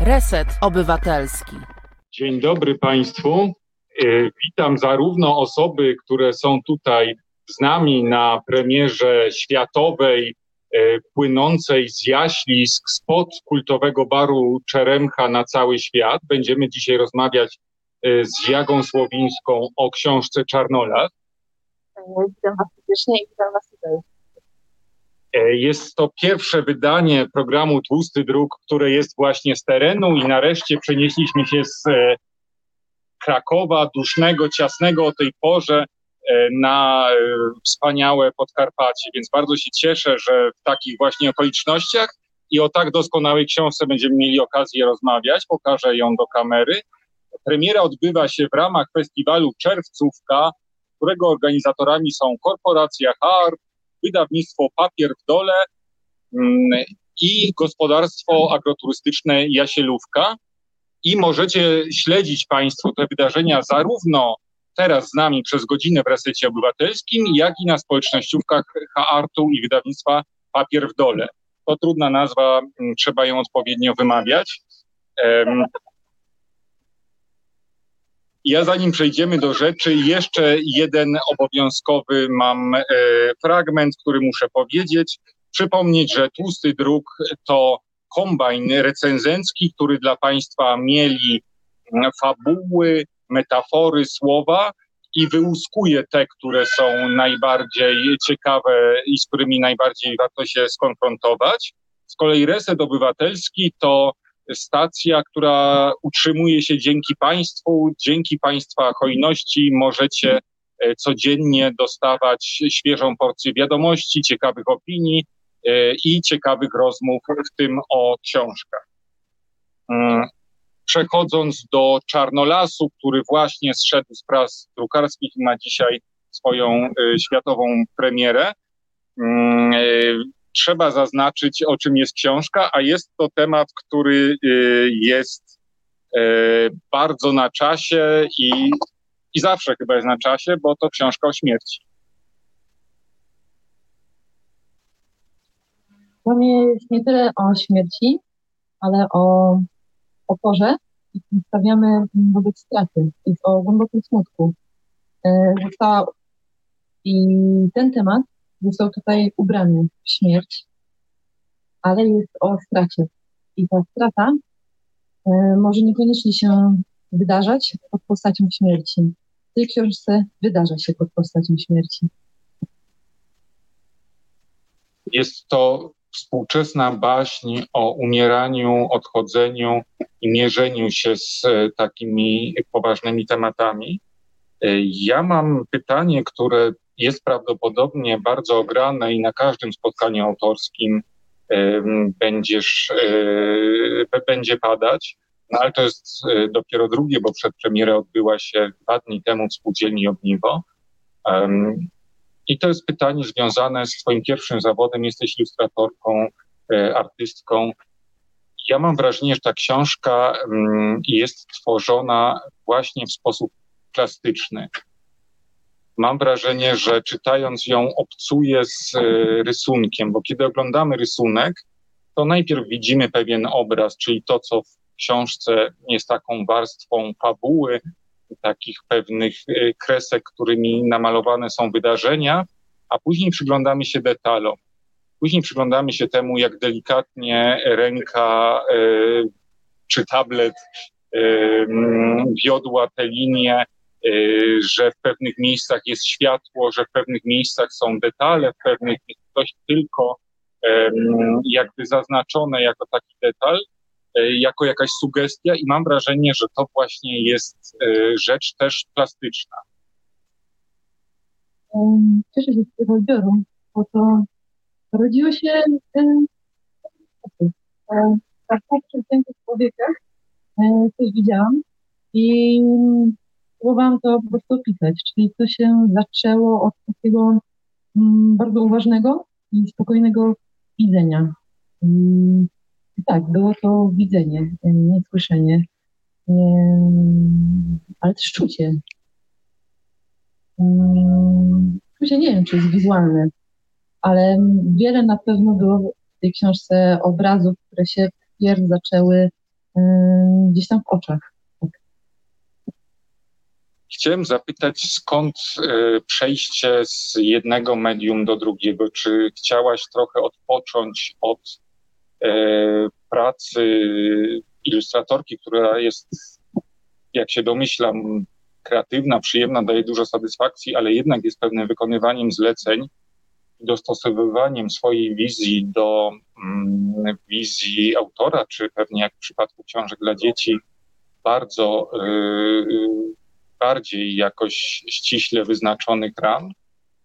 Reset Obywatelski. Dzień dobry Państwu. E, witam zarówno osoby, które są tutaj z nami na premierze światowej, e, płynącej z jaślisk spod kultowego baru Czeremcha na cały świat. Będziemy dzisiaj rozmawiać e, z Jagą Słowińską o książce Czarnolat. Witam Was serdecznie i witam Was tutaj. E, jest to pierwsze wydanie programu Tłusty Druk, które jest właśnie z terenu i nareszcie przenieśliśmy się z e, Krakowa, dusznego, ciasnego o tej porze e, na wspaniałe Podkarpacie, więc bardzo się cieszę, że w takich właśnie okolicznościach i o tak doskonałej książce będziemy mieli okazję rozmawiać. Pokażę ją do kamery. Premiera odbywa się w ramach festiwalu Czerwcówka, którego organizatorami są korporacja HARP, wydawnictwo Papier w Dole mm, i gospodarstwo agroturystyczne Jasielówka. I możecie śledzić Państwo te wydarzenia zarówno teraz z nami przez godzinę w Resecie Obywatelskim, jak i na społecznościówkach HART-u i wydawnictwa Papier w Dole. To trudna nazwa, mm, trzeba ją odpowiednio wymawiać. Ja zanim przejdziemy do rzeczy, jeszcze jeden obowiązkowy mam e, fragment, który muszę powiedzieć. Przypomnieć, że Tłusty Druk to kombajn recenzencki, który dla Państwa mieli mm, fabuły, metafory, słowa i wyłuskuje te, które są najbardziej ciekawe i z którymi najbardziej warto się skonfrontować. Z kolei Reset Obywatelski to stacja, która utrzymuje się dzięki państwu, dzięki państwa hojności możecie e, codziennie dostawać świeżą porcję wiadomości, ciekawych opinii e, i ciekawych rozmów, w tym o książkach. Mm, przechodząc do Czarnolasu, który właśnie zszedł z prac drukarskich i ma dzisiaj swoją e, światową premierę, mm, trzeba zaznaczyć, o czym jest książka, a jest to temat, który y, jest y, bardzo na czasie i, i zawsze chyba jest na czasie, bo to książka o śmierci. Dla mnie jest nie tyle o śmierci, ale o oporze i stawiamy wobec straty i o głębokim smutku. Została i ten temat został tutaj ubrany w śmierć, ale jest o stracie. I ta strata e, może niekoniecznie się wydarzać pod postacią śmierci. W tej książce wydarza się pod postacią śmierci. Jest to współczesna baśń o umieraniu, odchodzeniu i mierzeniu się z e, takimi poważnymi tematami. E, ja mam pytanie, które jest prawdopodobnie bardzo ograne i na każdym spotkaniu autorskim będziesz, e, będzie padać. No ale to jest e, dopiero drugie, bo przedpremiera odbyła się dwa dni temu w spółdzielni Ogniwo. I to jest pytanie związane z Twoim pierwszym zawodem. Jesteś ilustratorką, e, artystką. Ja mam wrażenie, że ta książka jest tworzona właśnie w sposób plastyczny mam wrażenie, że czytając ją obcuję z e, rysunkiem, bo kiedy oglądamy rysunek, to najpierw widzimy pewien obraz, czyli to, co w książce jest taką warstwą fabuły, takich pewnych e, kresek, którymi namalowane są wydarzenia, a później przyglądamy się detalom. Później przyglądamy się temu, jak delikatnie ręka e, czy tablet wiodła te linie, że w pewnych miejscach jest światło, że w pewnych miejscach są detale, w pewnych jest coś tylko jakby zaznaczone jako taki detal, y, jako jakaś sugestia i mam wrażenie, że to właśnie jest y, rzecz też plastyczna. Cieszę się z tego odbioru, bo to rodziło się tak po przeciętych człowiekach, coś widziałam i próbowałam to po prostu opisać, czyli to się zaczęło od takiego mm, bardzo uważnego i spokojnego widzenia. Mm, tak, było to widzenie, nie słyszenie, nie, ale też czucie. Mm, czucie nie wiem, czy jest wizualne, ale wiele na pewno było w tej książce obrazów, które się wpierw zaczęły gdzieś tam w oczach. Chciałem zapytać, skąd e, przejście z jednego medium do drugiego? Czy chciałaś trochę odpocząć od e, pracy ilustratorki, która jest, jak się domyślam, kreatywna, przyjemna, daje dużo satysfakcji, ale jednak jest pewnym wykonywaniem zleceń dostosowywaniem swojej wizji do mm, wizji autora, czy pewnie jak w przypadku książek dla dzieci, bardzo yy, bardziej jakoś ściśle wyznaczonych ram,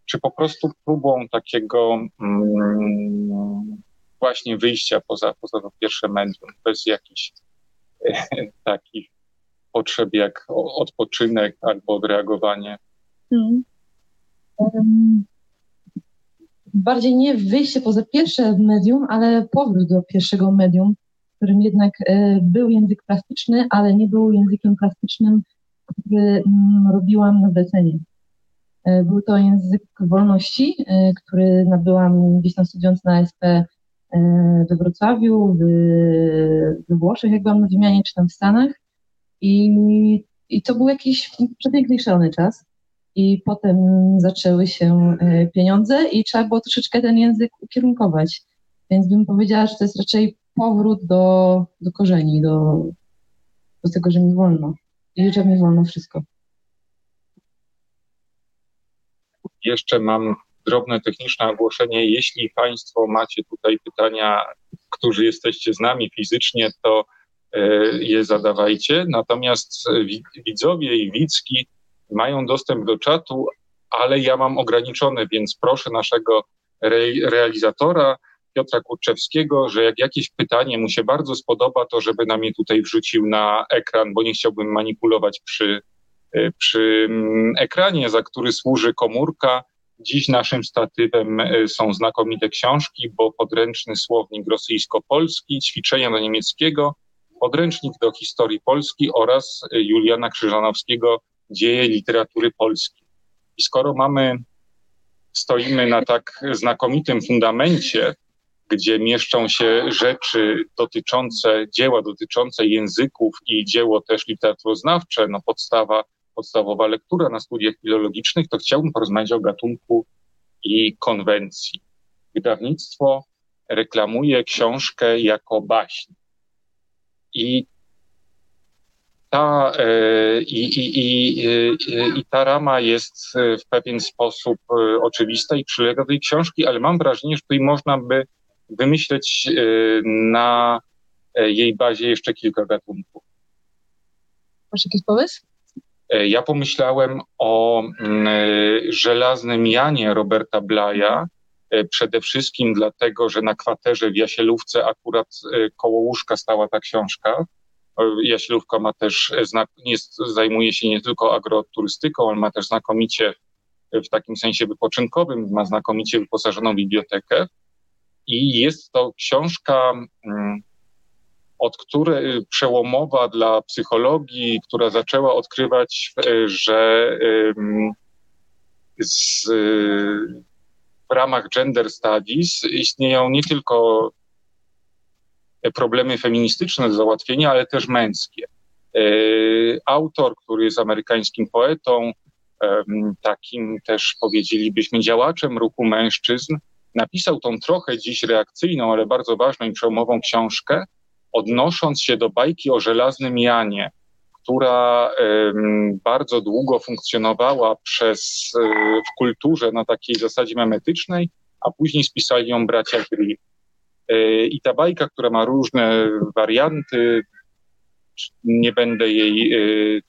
czy po prostu próbą takiego mm, właśnie wyjścia poza, poza to pierwsze medium, bez jakichś takich potrzeb jak odpoczynek albo odreagowanie? Hmm. bardziej nie wyjście poza pierwsze medium, ale powrót do pierwszego medium, w którym jednak e, był język plastyczny, ale nie był językiem plastycznym który mm, robiłam na zlecenie. E, był to język wolności, e, który nabyłam gdzieś tam studiując na SP e, we Wrocławiu, we Włoszech, jak byłam na wymianie, czy tam w Stanach. I, i to był jakiś przepiękny, szalony czas. I potem zaczęły się pieniądze i trzeba było troszeczkę ten język ukierunkować. Więc bym powiedziała, że to jest raczej powrót do, do korzeni, do, do tego, że mi wolno. I że mi wolno wszystko. Jeszcze mam drobne techniczne ogłoszenie. Jeśli Państwo macie tutaj pytania, którzy jesteście z nami fizycznie, to e, je zadawajcie. Natomiast widzowie i widzki mają dostęp do czatu, ale ja mam ograniczony, więc proszę naszego realizatora Piotra Kurczewskiego, że jak jakieś pytanie mu się bardzo spodoba, to żeby nam je tutaj wrzucił na ekran, bo nie chciałbym manipulować przy, e, przy mm, ekranie, za który służy komórka. Dziś naszym statywem e, są znakomite książki, bo podręczny słownik rosyjsko-polski, ćwiczenia do niemieckiego, podręcznik do historii Polski oraz e, Juliana Krzyżanowskiego Dzieje literatury polskiej. I skoro mamy, stoimy na tak znakomitym fundamencie, gdzie mieszczą się rzeczy dotyczące dzieła, dotyczące języków i dzieło też literaturoznawcze, no podstawa, podstawowa lektura na studiach filologicznych, to chciałbym porozmawiać o gatunku i konwencji. Wydawnictwo reklamuje książkę jako baśń. I ta, e, i, i, i, i, ta rama jest w pewien sposób e, oczywista i przylega do tej książki, ale mam wrażenie, że tutaj można by wymyśleć y, na e, jej bazie jeszcze kilka gatunków. Masz jakiś pomysł? E, ja pomyślałem o mm, e, żelaznym Janie Roberta Blaja, przede wszystkim dlatego, że na kwaterze w Jasielówce akurat koło łóżka stała ta książka. Jasielówka ma też, nie, zajmuje się nie tylko agroturystyką, ale ma też znakomicie w takim sensie wypoczynkowym, ma znakomicie wyposażoną bibliotekę. I jest to książka, mm, od której przełomowa dla psychologii, która zaczęła odkrywać, e, że z, w ramach gender studies istnieją nie tylko problemy feministyczne do załatwienia, ale też męskie. Autor, który jest amerykańskim poetą, takim też powiedzielibyśmy działaczem ruchu mężczyzn, napisał tą trochę dziś reakcyjną, ale bardzo ważną i przełomową książkę, odnosząc się do bajki o żelaznym Janie, która bardzo długo funkcjonowała przez, e, w kulturze na takiej zasadzie memetycznej, a później spisali ją bracia Grimm. E, I ta bajka, która ma różne warianty, nie będę jej e,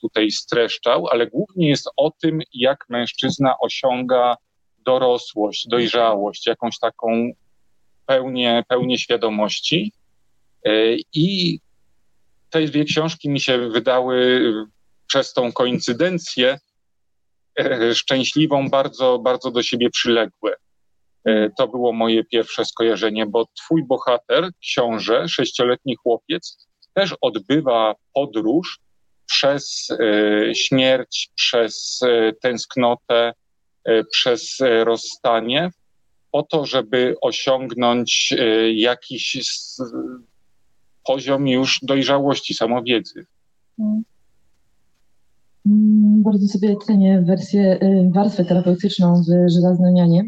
tutaj streszczał, ale głównie jest o tym, jak mężczyzna osiąga dorosłość, dojrzałość, jakąś taką pełnię, pełnię świadomości. E, I te dwie książki mi się wydały przez tą koincydencję e, szczęśliwą, bardzo, bardzo do siebie przyległe. E, to było moje pierwsze skojarzenie, bo twój bohater, książę, sześcioletni chłopiec, też odbywa podróż przez śmierć, przez tęsknotę, przez e, rozstanie, po to, żeby osiągnąć e, jakiś poziom już dojrzałości, samowiedzy. Mm, bardzo sobie cenię wersję, warstwę terapeutyczną w Żelaznym Janie.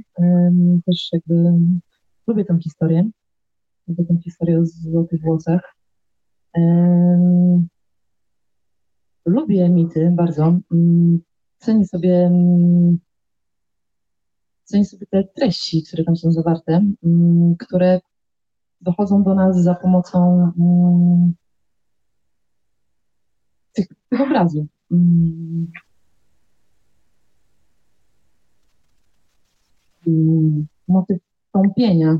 Też jakby lubię tę historię. Lubię tę historię o złotych włosach. Lubię mity bardzo. Mm, cenię sobie, cenię sobie te treści, które tam są zawarte, które dochodzą do nas za pomocą tych, tych obrazów. Motyw tąpienia.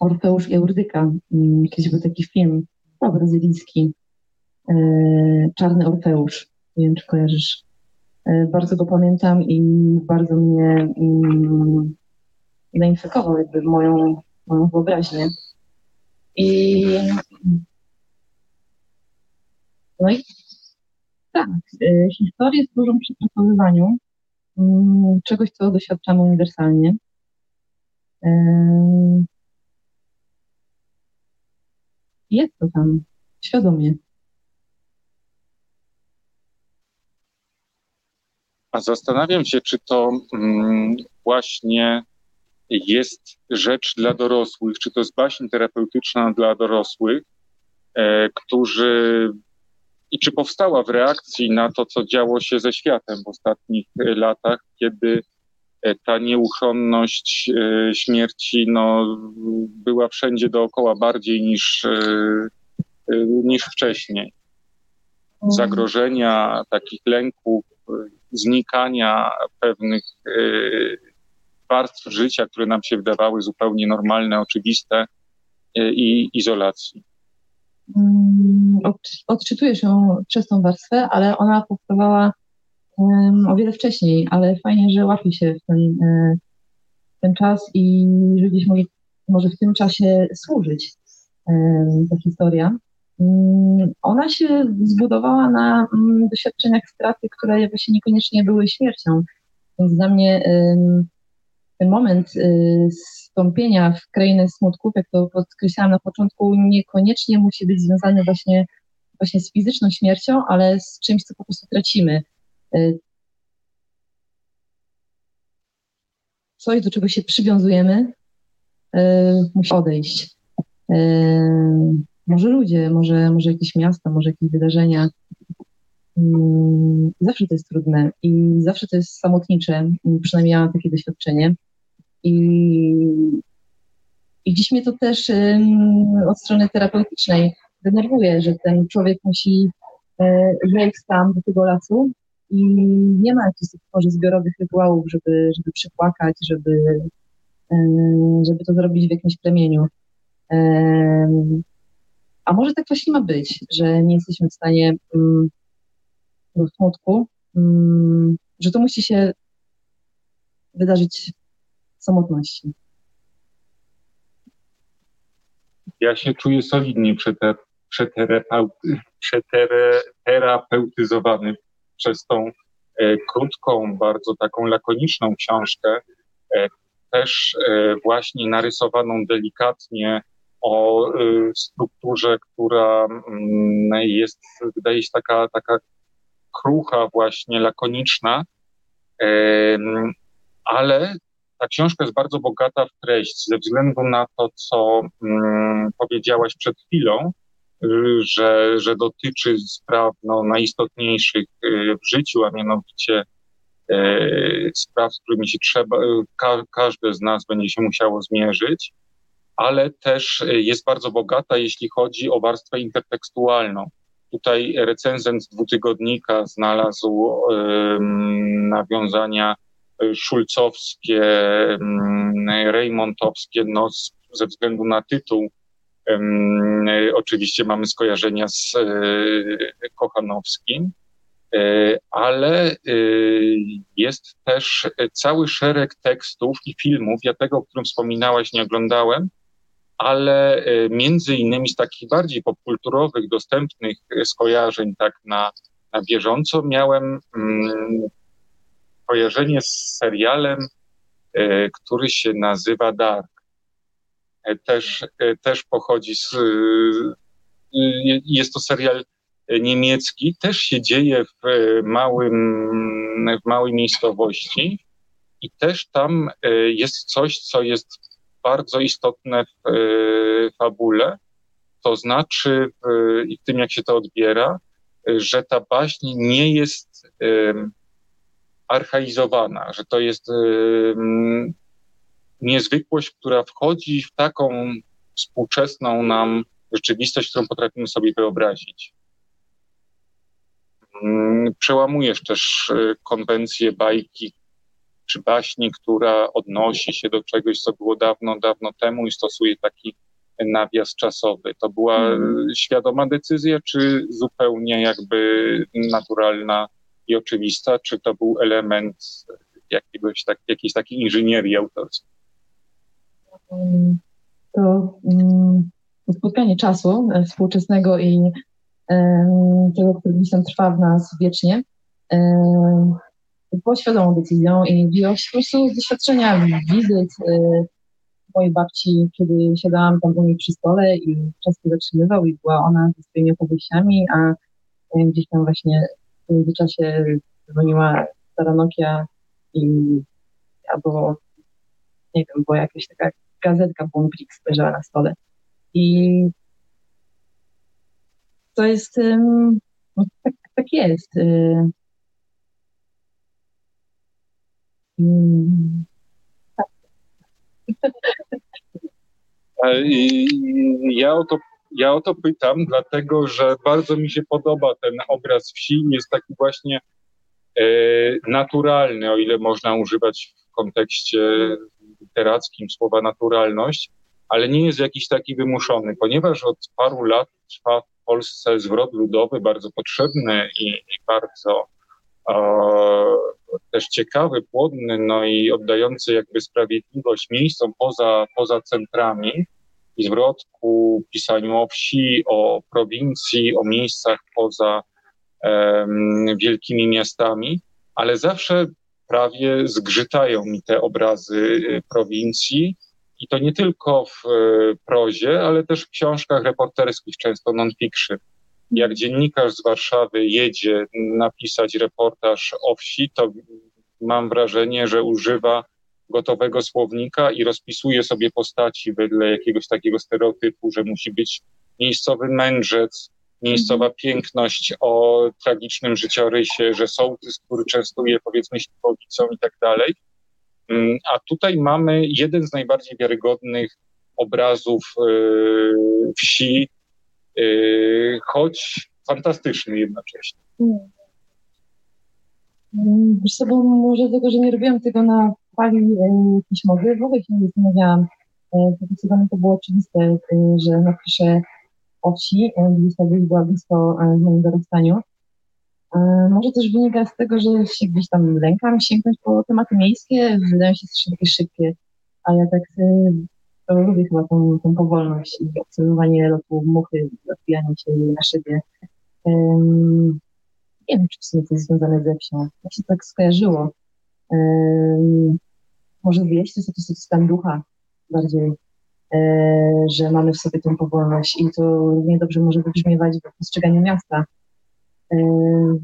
Orfeusz i Eurydyka. Kiedyś był taki film brazylijski. E, Czarny Orfeusz. Nie wiem, czy kojarzysz. E, bardzo go pamiętam i bardzo mnie mm, zainfekował jakby moją, moją wyobraźnię. I no i tak, e, historie służą przepracowywaniu mm, czegoś, co doświadczamy uniwersalnie. Jest to tam, świadomie. A zastanawiam się, czy to mm, właśnie jest rzecz dla dorosłych, czy to jest baśń terapeutyczna dla dorosłych, e, którzy i czy powstała w reakcji na to, co działo się ze światem w ostatnich latach, kiedy e, ta nieuchronność e, śmierci no, była wszędzie dookoła bardziej niż, niż wcześniej. Mhm. Zagrożenia, takich lęków, znikania pewnych warstw życia, które nam się wydawały zupełnie normalne, oczywiste i izolacji. Mm, odczytujesz ją przez tą warstwę, ale ona powstawała o wiele wcześniej, ale fajnie, że łapie się w ten, e, ten czas i że gdzieś może, może w tym czasie służyć ta historia. Mm, ona się zbudowała na mm, doświadczeniach straty, które właśnie niekoniecznie były śmiercią. Więc dla mnie ten moment y, wstąpienia w krainę smutków, jak to podkreślałam na początku, niekoniecznie musi być związany właśnie, właśnie z fizyczną śmiercią, ale z czymś, co po prostu tracimy. Y, coś, do czego się przywiązujemy, y, musi odejść. Może ludzie, może, może jakieś miasta, może jakieś wydarzenia. Zawsze to jest trudne i zawsze to jest samotnicze, przynajmniej ja mam takie doświadczenie. I, i dziś mnie to też od strony terapeutycznej denerwuje, że ten człowiek musi e, wejść tam do tego lasu i nie ma jakichś może zbiorowych rytuałów, żeby, żeby przypłakać, żeby, żeby to zrobić w jakimś plemieniu. A może tak właśnie ma być, że nie jesteśmy w stanie mm, do smutku, mm, że to musi się wydarzyć samotności. Ja się czuję solidnie przeterapeutyzowany przez tą e, krótką, bardzo taką lakoniczną książkę, e, też e, właśnie narysowaną delikatnie o e, strukturze, która mm, jest, wydaje się taka, taka krucha, właśnie lakoniczna, ale ta książka jest bardzo bogata w treść ze względu na to, co mm, powiedziałaś przed chwilą, że, że dotyczy spraw no, najistotniejszych y, w życiu, a mianowicie e, spraw, z którymi się trzeba, ka, każde z nas będzie się musiało zmierzyć, ale też jest bardzo bogata, jeśli chodzi o warstwę intertekstualną. Tutaj recenzent dwutygodnika znalazł nawiązania szulcowskie, mm, rejmontowskie, no ze względu na tytuł oczywiście mamy skojarzenia z e, Kochanowskim, e, ale e, jest też cały szereg tekstów i filmów. Ja tego, o którym wspominałaś, nie oglądałem, ale między innymi z takich bardziej popkulturowych, dostępnych skojarzeń, tak na, na bieżąco, miałem mm, kojarzenie z serialem, e, który się nazywa Dark. też, też pochodzi z. Jest to serial niemiecki, też się dzieje w, małym, w małej miejscowości i też tam jest coś, co jest bardzo istotne w fabule, to znaczy i w tym, jak się to odbiera, że ta baśń nie jest archaizowana, że to jest niezwykłość, która wchodzi w taką współczesną nam rzeczywistość, którą potrafimy sobie wyobrazić. Przełamujesz też e, konwencję bajki czy baśni, która odnosi się do czegoś, co było dawno, dawno temu i stosuje taki nawias czasowy. To była hmm. świadoma decyzja, czy zupełnie jakby naturalna i oczywista, czy to był element jakiegoś tak, jakiejś takiej inżynierii autorskiej? To um, spotkanie czasu e, współczesnego i um, tego, który gdzieś tam trwa w nas wiecznie, um, było świadomą decyzją i się po prostu z doświadczenia wizyt, mojej babci, kiedy siadałam tam u niej przy stole i często zatrzymywał i była ona ze swoimi opowieściami, a gdzieś tam właśnie w międzyczasie dzwoniła stara Nokia i albo nie wiem, była jakaś taka gazetka Boomprix leżała na stole. I to jest, no, tak, tak jest. Ja o to ja o to pytam, dlatego że bardzo mi się podoba ten obraz wsi. Jest taki właśnie e, naturalny, o ile można używać w kontekście literackim słowa naturalność, ale nie jest jakiś taki wymuszony, ponieważ od paru lat trwa w Polsce zwrot ludowy, bardzo potrzebny i, i bardzo też ciekawy, płodny, no i oddający jakby sprawiedliwość miejscom poza, poza centrami i zwrot ku pisaniu o wsi, o prowincji, o miejscach poza um, wielkimi miastami, ale zawsze prawie zgrzytają mi te obrazy y, prowincji. I to nie tylko w y, prozie, ale też w książkach reporterskich, często non-fiction jak dziennikarz z Warszawy jedzie napisać reportaż o wsi, to mam wrażenie, że używa gotowego słownika i rozpisuje sobie postaci wedle jakiegoś takiego stereotypu, że musi być miejscowy mędrzec, miejscowa mhm. piękność o tragicznym życiorysie, że sołtys, który częstuje powiedzmy śliwowicą i tak dalej. Mm, a tutaj mamy jeden z najbardziej wiarygodnych obrazów yy, wsi, choć fantastyczny jednocześnie. Wiesz co, bo może tego, że nie robiłam tego na fali e, piśmowej, w ogóle się nie zastanawiałam. Zdecydowanie to było oczywiste, że napiszę o wsi, e, gdzieś ta wieś była blisko moim dorastaniu. Może też wynika z tego, że się gdzieś tam lękam sięgnąć po tematy miejskie, wydają się strasznie takie szybkie, a ja tak lubię chyba tą, tą powolność i obserwowanie lotu muchy, odbijanie się na szybie. Um, nie wiem, czy w sumie to jest związane ze wsią. Jak się tak skojarzyło. Um, może wieś to jest jakiś stan ducha bardziej, e, że mamy w sobie tę powolność i to równie dobrze może wybrzmiewać w postrzeganiu miasta.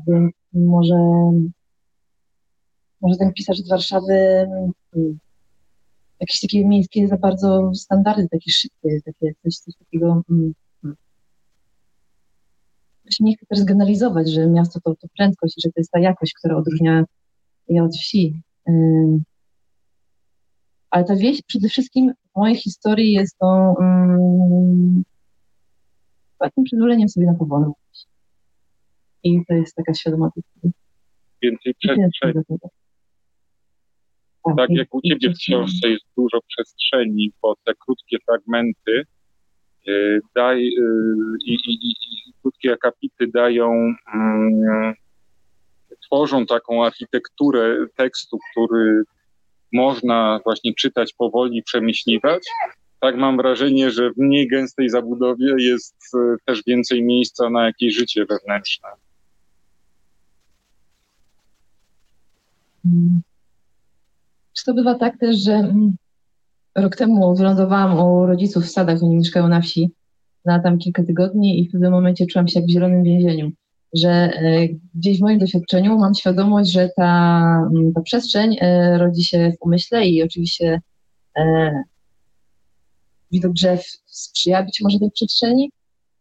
Więc może, może ten pisarz z Warszawy jakieś takie miejskie za bardzo standardy, takie szybkie, takie coś, coś takiego. Mm, mm. Się nie chcę też zgeneralizować, że miasto to, to prędkość i że to jest ta jakość, która odróżnia je od wsi. Ale ta wieś przede wszystkim w mojej historii jest to um, takim przyzwoleniem sobie na powolność. I to jest taka świadoma Więcej przestrzeni. Tak, jak u ciebie w książce jest dużo przestrzeni, bo te krótkie fragmenty daj, yy, i, i, i, krótkie akapity dają, yy, tworzą taką architekturę tekstu, który można właśnie czytać powoli, przemyśliwać. Tak mam wrażenie, że w mniej gęstej zabudowie jest y, też więcej miejsca na jakieś życie wewnętrzne. Hmm. Czy to bywa tak też, że mm, rok temu wylądowałam u rodziców w sadach, oni mieszkają na wsi, na tam kilka tygodni i w pewnym momencie czułam się jak w zielonym więzieniu, że e, gdzieś w moim doświadczeniu mam świadomość, że ta, mm, ta przestrzeń e, rodzi się w umyśle i oczywiście e, widok drzew sprzyja być może tej przestrzeni,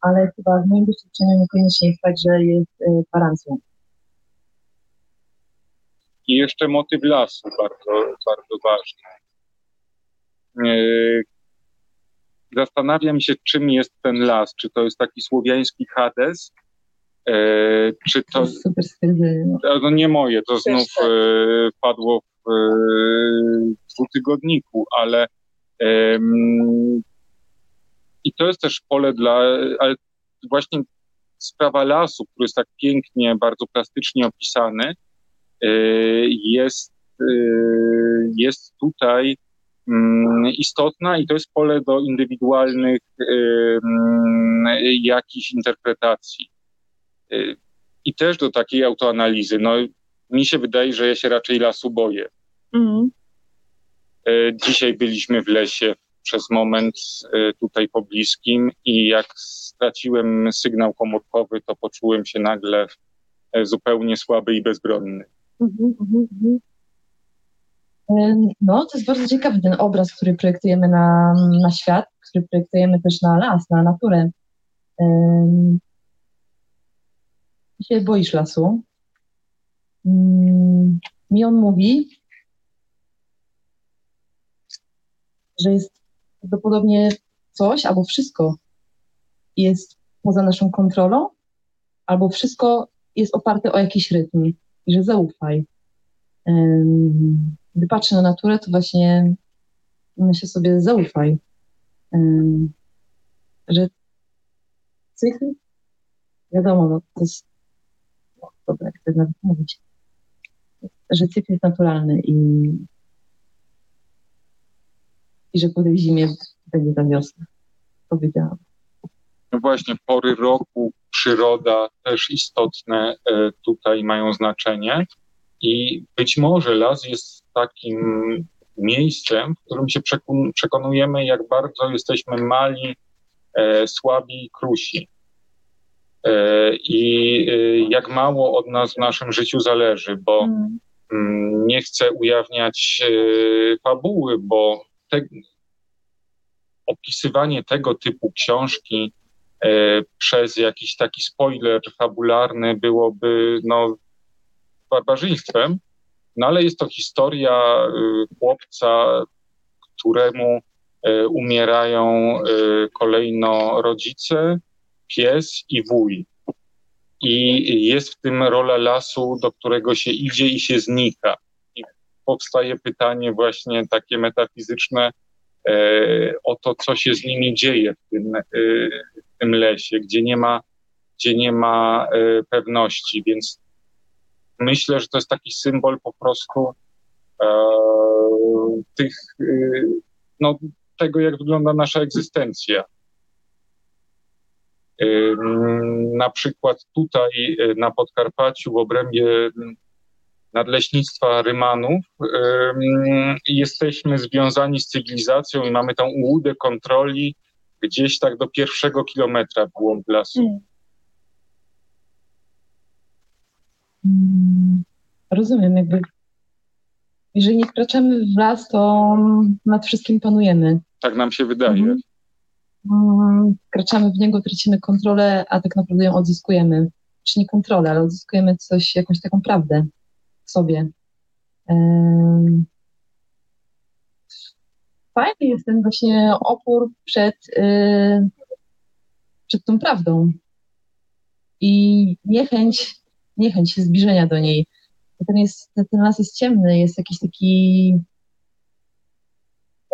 ale chyba w moim doświadczeniu niekoniecznie jest tak, że jest gwarancją. I jeszcze motyw lasu bardzo, bardzo ważny. Zastanawiam się, czym jest ten las. Czy to jest taki słowiański Hades, e, czy to. No. no nie moje, to znów tak. e, padło w e, dwutygodniku, ale i to jest też pole dla, ale właśnie sprawa lasu, który jest tak pięknie, bardzo plastycznie opisany, jest, jest tutaj Mm, istotna i to jest pole do indywidualnych jakichś interpretacji. I też do takiej autoanalizy. No, mi się wydaje, że ja się raczej lasu boję. Mm. Dzisiaj byliśmy w lesie przez moment tutaj pobliskim i jak straciłem sygnał komórkowy, to poczułem się nagle zupełnie słaby i bezbronny. Mm -hmm. No, to jest bardzo ciekawy ten obraz, który projektujemy na, na świat, który projektujemy też na las, na naturę. Ty się boisz lasu. Mi on mówi, że jest prawdopodobnie coś albo wszystko jest poza naszą kontrolą, albo wszystko jest oparte o jakiś rytm i że zaufaj gdy patrzę na naturę, to właśnie myślę sobie, zaufaj, że cykl, wiadomo, no, to jest, no, dobra, jak to nawet mówić, że cykl jest naturalny i, i że po tej zimie będzie ta wiosna. Powiedziałam. No właśnie, pory roku, przyroda też istotne e, tutaj mają znaczenie. I być może las jest takim miejscem, w którym się przekonujemy, jak bardzo jesteśmy mali, e, słabi i krusi. E, I e, jak mało od nas w naszym życiu zależy, bo mm. mm nie chcę ujawniać e, fabuły, bo te, opisywanie tego typu książki przez jakiś taki spoiler fabularny byłoby no, barbarzyństwem, no ale jest to historia y, chłopca, któremu y, umierają y, kolejno rodzice, pies i wuj. I jest w tym rola lasu, do którego się idzie i się znika. I powstaje pytanie właśnie takie metafizyczne o to, co się z nimi dzieje w tym, w tym lesie, gdzie nie ma, gdzie nie ma pewności. Więc myślę, że to jest taki symbol po prostu e, tych, e, no, tego, jak wygląda nasza egzystencja. E, na przykład tutaj na Podkarpaciu w obrębie nadleśnictwa Rymanów jesteśmy związani z cywilizacją i mamy tą ułudę kontroli gdzieś tak do pierwszego kilometra w głąb lasu. Mm. Mm, rozumiem, jakby jeżeli nie wkraczamy w las, to nad wszystkim panujemy. Tak nam się wydaje. Mhm. Mm, wkraczamy w niego, tracimy kontrolę, a tak naprawdę ją odzyskujemy. Czy nie kontrolę, ale odzyskujemy coś, jakąś taką prawdę w sobie. Fajny jest ten właśnie opór przed, y, przed tą prawdą i niechęć niechęć zbliżenia do niej. Ten, jest, ten las jest ciemny, jest jakiś taki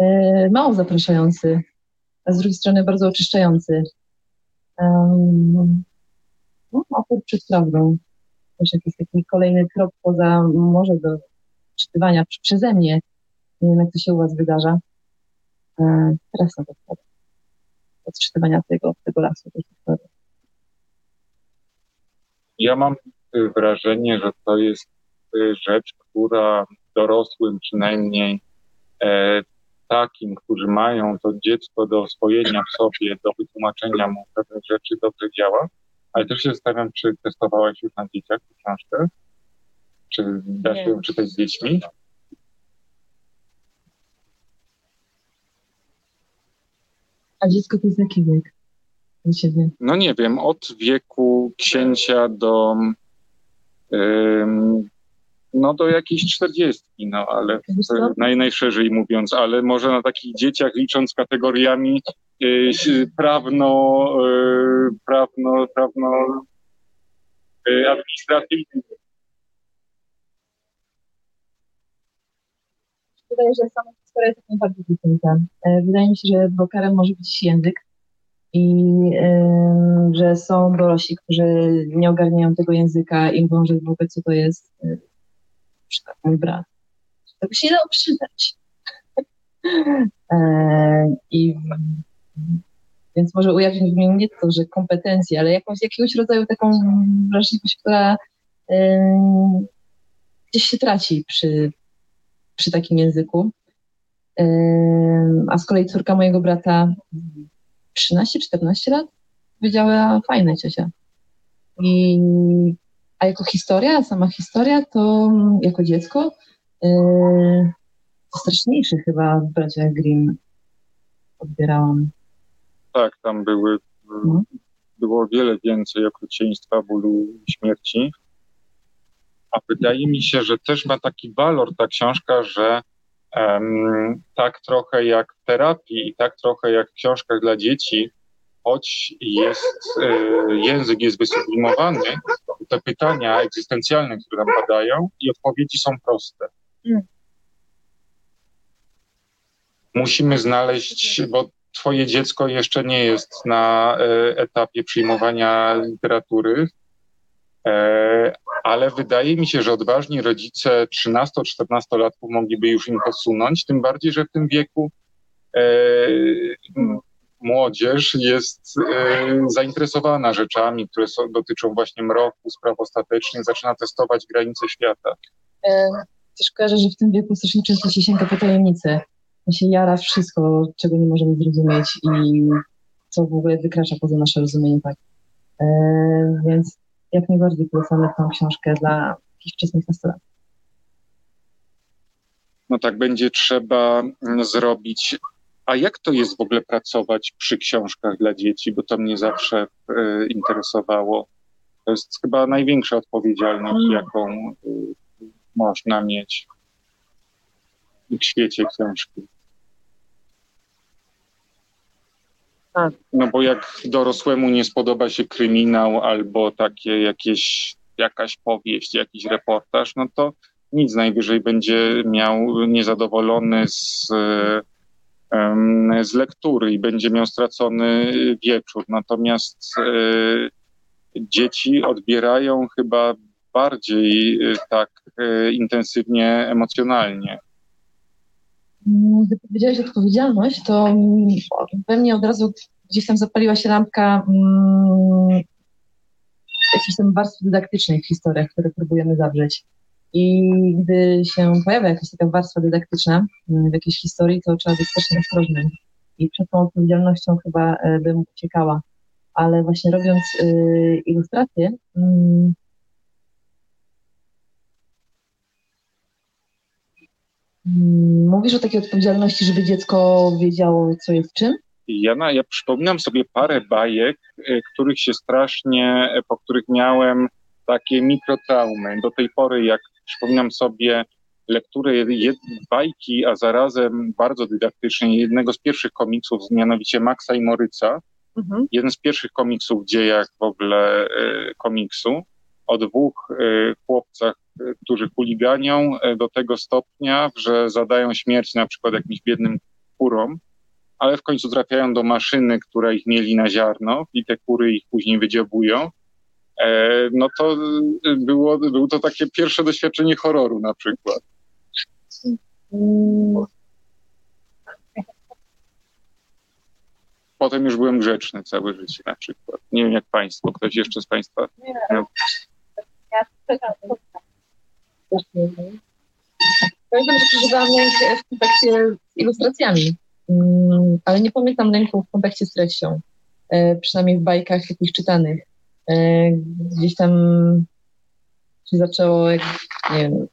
e, mało zapraszający, a z drugiej strony bardzo oczyszczający. Um, no, opór przed prawdą. Też jakiś taki kolejny krok poza może do czytywania przeze mnie. Nie wiem, jak to się u Was wydarza. E, teraz na to odczytywania tego, tego lasu. Ja mam wrażenie, że to jest y, rzecz, która dorosłym przynajmniej e, takim, którzy mają to dziecko do oswojenia w sobie, do wytłumaczenia mu pewnych rzeczy, dobrze działa. Ale też się zastanawiam, czy testowałaś już na dzieciach tę książkę? Czy da się ją czytać z dziećmi? A dziecko to jest jaki wiek? U ciebie? No nie wiem, od wieku księcia do ym, no do jakiejś czterdziestki, no ale naj, najszerzej mówiąc, ale może na takich dzieciach licząc kategoriami y, prawno, y, prawno, prawno y, administracyjnymi. Wydaje że sama historia jest najbardziej wycięta. E, Wydaje mi się, że blokerem może być język i e, że są dorośli, którzy nie ogarniają tego języka i mówią, że w ogóle co to jest e, na przykład mój brat. By się nie dało przeczytać. E, I więc może ujawnić w mnie nie to, że kompetencje, ale jakąś, jakiegoś rodzaju taką wrażliwość, która e, gdzieś się traci przy, przy takim języku. A z kolei córka mojego brata 13-14 lat powiedziała fajne ciocia. I, a jako historia, sama historia, to jako dziecko yy, straszniejszy chyba w braciach Grimm odbierałam. Tak, tam były, No. było wiele więcej okrucieństwa, bólu i śmierci. A wydaje mi się, że też ma taki walor ta książka, że em, tak trochę jak w terapii i tak trochę jak w książkach dla dzieci, choć jest, e, język jest wysublimowany, te pytania egzystencjalne, które tam padają i odpowiedzi są proste. Musimy znaleźć, bo twoje dziecko jeszcze nie jest na e, etapie przyjmowania literatury, e, ale wydaje mi się, że odważni rodzice 13-14-latków mogliby już im posunąć, tym bardziej, że w tym wieku e, młodzież jest e, zainteresowana rzeczami, które są, dotyczą właśnie mroku, spraw ostatecznych, zaczyna testować granice świata. E, Też kojarzę, że w tym wieku strasznie często się sięga po tajemnice. się jara wszystko, czego nie możemy zrozumieć i co w ogóle wykracza poza nasze rozumienie. Tak. E, więc jak najbardziej polecamy tą książkę dla jakichś wczesnych nastolatków. No tak będzie trzeba mm, zrobić. A jak to jest w ogóle pracować przy książkach dla dzieci? Bo to mnie zawsze e, interesowało. To jest chyba największa odpowiedzialność, Mm. jaką e, można mieć w świecie książki. Tak. No bo jak dorosłemu nie spodoba się kryminał albo takie jakieś, jakaś powieść, jakiś reportaż, no to nic najwyżej będzie miał niezadowolony z, em, z lektury i będzie miał stracony wieczór. Natomiast e, dzieci odbierają chyba bardziej e, tak e, intensywnie emocjonalnie. Gdy powiedziałeś odpowiedzialność, to mm, we mnie od razu gdzieś tam zapaliła się lampka mm, jakiejś tam warstwy dydaktycznej w historiach, które próbujemy zawrzeć. I gdy się pojawia jakaś taka warstwa dydaktyczna mm, w jakiejś historii, to trzeba być strasznie ostrożnym. I przed tą odpowiedzialnością chyba e, bym uciekała. Ale właśnie robiąc y, ilustracje, mm, mówisz o takiej odpowiedzialności, żeby dziecko wiedziało, co jest czym? I Ja, na, ja przypominam sobie parę bajek, e, których się strasznie, e, po których miałem takie mikrotraumy. Do tej pory, jak przypominam sobie lekturę jed, bajki, a zarazem bardzo dydaktycznej, jednego z pierwszych komiksów, mianowicie Maxa i Moryca, jeden z pierwszych komiksów w dziejach w ogóle e, komiksu, o dwóch e, chłopcach, e, którzy chuliganią e, do tego stopnia, że zadają śmierć na przykład jakimś biednym kurom, ale w końcu trafiają do maszyny, która ich mieli na ziarno i te kury ich później wydziobują. E, no to było, było to takie pierwsze doświadczenie horroru na przykład. Potem już byłem grzeczny całe życie na przykład. Nie wiem jak państwo, ktoś jeszcze z państwa. Strasznie. Pamiętam, że przeżywałam lęk w kontakcie z ilustracjami, mm, ale nie pamiętam lęku w kontakcie z treścią. E, przynajmniej w bajkach takich czytanych. E, gdzieś tam się zaczęło, jak, nie wiem,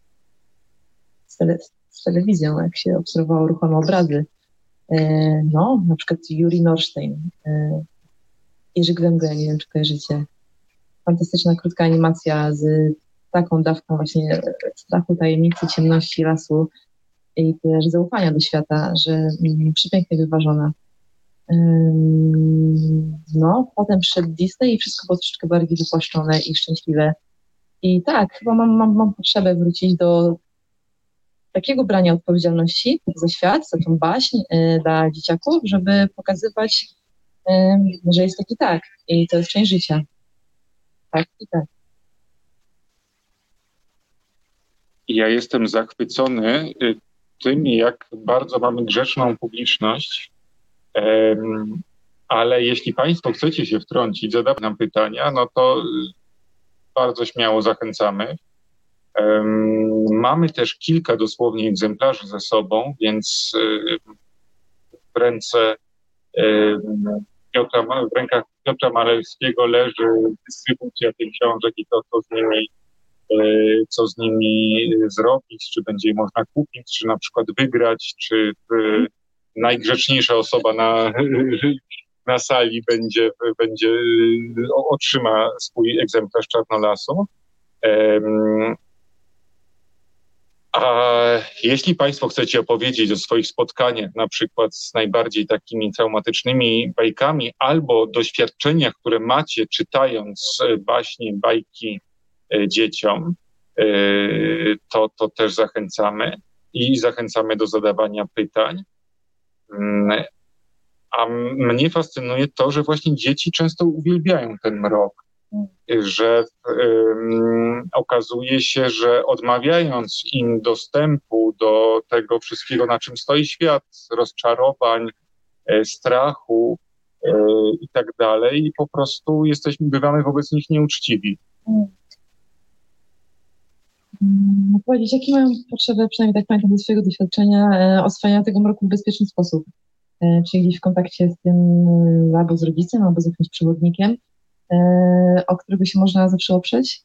z, tele, z telewizją, jak się obserwowało ruchome obrazy. E, no, na przykład Juri Norstein, Jerzy Glębę, nie wiem, czy kojarzycie. Fantastyczna, krótka animacja z taką dawką właśnie strachu, tajemnicy, ciemności lasu i też zaufania do świata, że mm, przepięknie wyważona. No, potem przyszedł Disney i wszystko było troszeczkę bardziej wypłaszczone i szczęśliwe. I tak, chyba mam, mam, mam potrzebę wrócić do takiego brania odpowiedzialności za świat, za tą baśń y, dla dzieciaków, żeby pokazywać, że jest taki tak i to jest część życia. Tak tak. Ja jestem zachwycony y, tym, jak bardzo mamy grzeczną publiczność, ale jeśli Państwo chcecie się wtrącić, zadawać nam pytania, no to bardzo śmiało zachęcamy. Mamy też kilka dosłownie egzemplarzy ze sobą, więc w ręce Piotra, w rękach Piotra Malewskiego leży dystrybucja tych książek i to, co z nimi E, co z nimi zrobić, czy będzie je można kupić, czy na przykład wygrać, czy e, najgrzeczniejsza osoba na, na sali będzie, będzie otrzyma swój egzemplarz czarnolasu. A jeśli Państwo chcecie opowiedzieć o swoich spotkaniach, na przykład z najbardziej takimi traumatycznymi bajkami, albo doświadczeniach, które macie czytając baśnie, bajki E, dzieciom, e, to, to też zachęcamy i zachęcamy do zadawania pytań. Mm, a mnie fascynuje to, że właśnie dzieci często uwielbiają ten mrok, że um, okazuje się, że odmawiając im dostępu do tego wszystkiego, na czym stoi świat, rozczarowań, e, strachu e, i tak dalej, po prostu jesteśmy, bywamy wobec nich nieuczciwi. Mm. Mm, powiedzieć, jakie mają potrzeby, przynajmniej tak pamiętam ze swojego doświadczenia, e, oswajania tego mroku w bezpieczny sposób. E, czyli gdzieś w kontakcie z tym e, albo z rodzicem, albo z jakimś przewodnikiem, o którego się można zawsze oprzeć.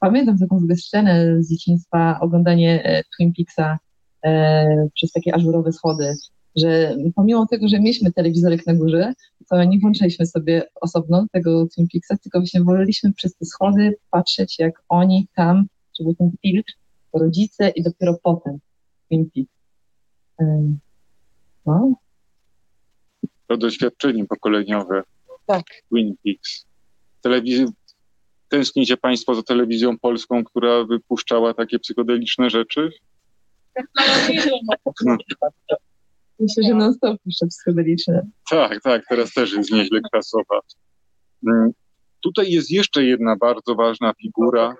Pamiętam taką scenę z dzieciństwa, oglądanie Twin Peaksa przez takie ażurowe schody, że pomimo tego, że mieliśmy telewizorek na górze, to nie włączaliśmy sobie osobno tego Twin Peaksa, tylko właśnie woleliśmy przez te schody patrzeć, jak oni tam czy był ten filtr, rodzice i dopiero potem Twin Peaks. No. To doświadczenie pokoleniowe. Tak. Twin Peaks. Telewiz... Tęsknicie Państwo za telewizją polską, która wypuszczała takie psychodeliczne rzeczy? Myślę, że non-stop puszcza psychodeliczne. Tak, tak, teraz też jest nieźle klasowa. Mm, tutaj jest jeszcze jedna bardzo ważna figura,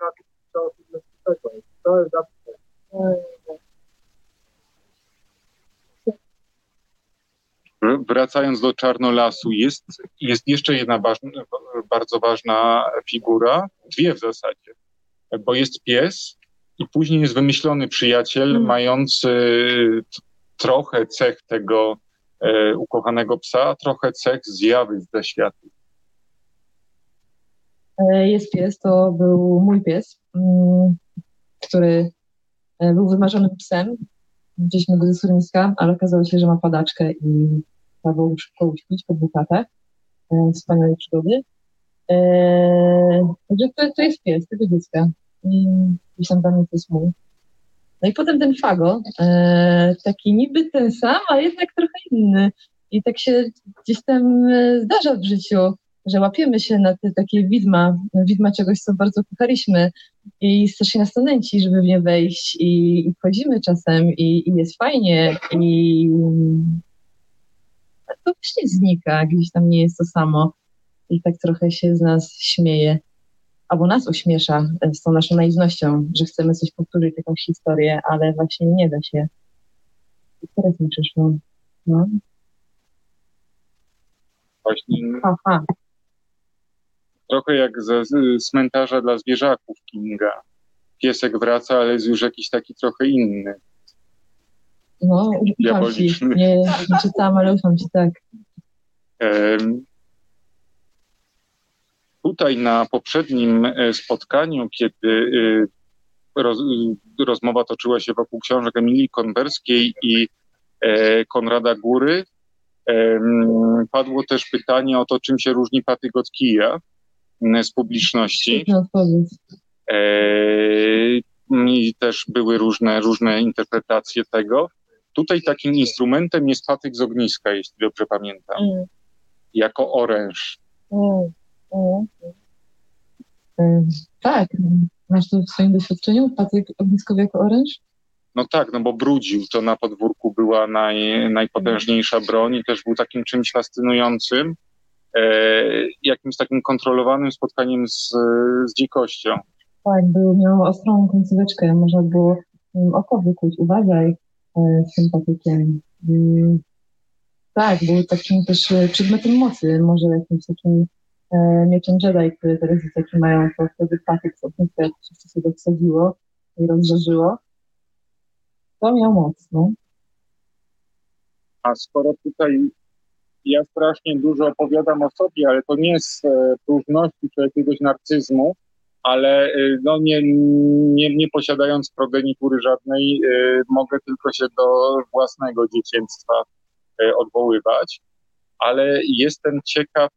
Wracając do Czarnolasu, jest, jest jeszcze jedna ważna, bardzo ważna figura, dwie w zasadzie, bo jest pies i później jest wymyślony przyjaciel hmm. mający trochę cech tego e, ukochanego psa, trochę cech zjawy ze świata. E, jest pies, to był mój pies. Mm, który e, był wymarzonym psem. Widzieliśmy go ze schroniska, ale okazało się, że ma padaczkę i trzeba było szybko uśpić po dwóch latach e, wspaniałej przygody. E, także to, to jest pies tego dziecka. I gdzieś tam to jest mój. No i potem ten Fago, e, taki niby ten sam, a jednak trochę inny. I tak się gdzieś tam e, zdarza w życiu że łapiemy się na te takie widma, widma czegoś, co bardzo kochaliśmy i strasznie nas to nęci, żeby w nie wejść i, i wchodzimy czasem i, i jest fajnie i to właśnie znika, gdzieś tam nie jest to samo i tak trochę się z nas śmieje albo nas uśmiesza z tą naszą naiwnością, że chcemy coś powtórzyć, jakąś historię, ale właśnie nie da się. Teraz mi przyszło. No. Właśnie. Aha trochę jak ze cmentarza dla zwierzaków Kinga. piesek wraca, ale jest już jakiś taki trochę inny. No, ci. Nie, nie czytałam, ale ufam ci, tak. Tutaj na poprzednim e, spotkaniu, kiedy e, roz, rozmowa toczyła się wokół książek Emilii Konwerskiej i e, Konrada Góry, padło też pytanie o to, czym się różni patyk od kija z publiczności. I też były różne, różne interpretacje tego. Tutaj takim instrumentem jest patyk z ogniska, jeśli dobrze pamiętam, mm. jako oręż. Mm. Mm. Tak, masz to w swoim doświadczeniu, patyk ogniskowy jako oręż? No tak, no bo brudził, to na podwórku była naj, najpotężniejsza broń i też był takim czymś fascynującym, e, jakimś takim kontrolowanym spotkaniem z, z dzikością. Tak, był, miał ostrą końcóweczkę, można było oko wykuć, uważaj tym patykiem. Mm, tak, był takim też e, przedmiotem mocy, może jakimś takim e, mieczem Jedi, które teraz taki mają, to wtedy patyk jak się sobie wsadziło i rozżarzyło. To miał moc, no. A skoro tutaj ja strasznie dużo opowiadam o sobie, ale to nie z e, próżności czy jakiegoś narcyzmu, ale y, no nie, nie, nie posiadając progenitury żadnej, y, mogę tylko się do własnego dzieciństwa y, odwoływać. Ale jestem ciekaw,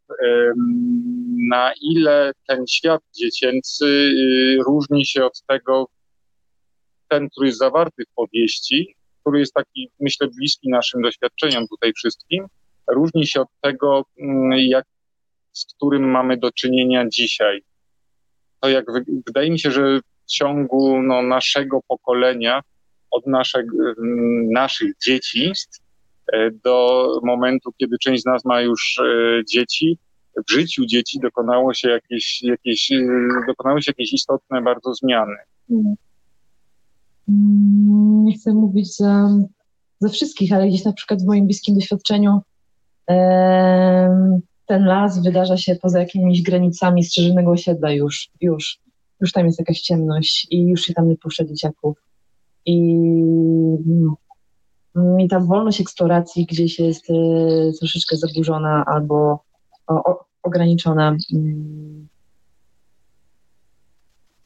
na ile ten świat dziecięcy różni się od tego, ten, który jest zawarty w powieści, który jest taki, myślę, bliski naszym doświadczeniom tutaj wszystkim, różni się od tego, mm, jak, z którym mamy do czynienia dzisiaj to jak wydaje mi się, że w ciągu no, naszego pokolenia, od naszych, naszych dzieciństw e, do momentu, kiedy część z nas ma już e, dzieci, w życiu dzieci dokonało się jakieś, jakieś, e, dokonały się jakieś istotne bardzo zmiany. Mm, nie chcę mówić za, za wszystkich, ale gdzieś na przykład w moim bliskim doświadczeniu ten las wydarza się poza jakimiś granicami strzeżonego osiedla już, już, już tam jest jakaś ciemność i już się tam nie puszcza dzieciaków. I, mm, i ta wolność eksploracji gdzieś jest e, troszeczkę zaburzona albo o, o, ograniczona. Mm.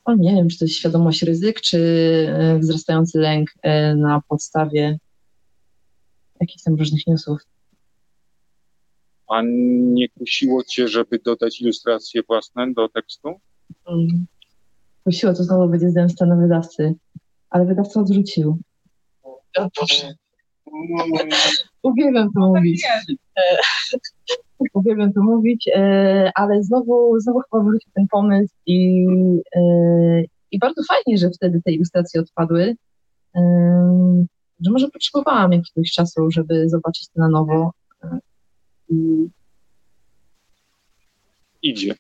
O, nie wiem, czy to jest świadomość ryzyk, czy e, wzrastający lęk e, na podstawie jakichś tam różnych newsów. A nie kusiło cię, żeby dodać ilustracje własne do tekstu? Mm. Kusiło, to znowu będzie zemsta na wydawcy, ale wydawca odrzucił. Uwielbiam to mówić. Uwielbiam to mówić, ale znowu, znowu chyba wrócił ten pomysł i, e, i bardzo fajnie, że wtedy te ilustracje odpadły, e, że może potrzebowałam jakiegoś czasu, żeby zobaczyć to na nowo Idzie.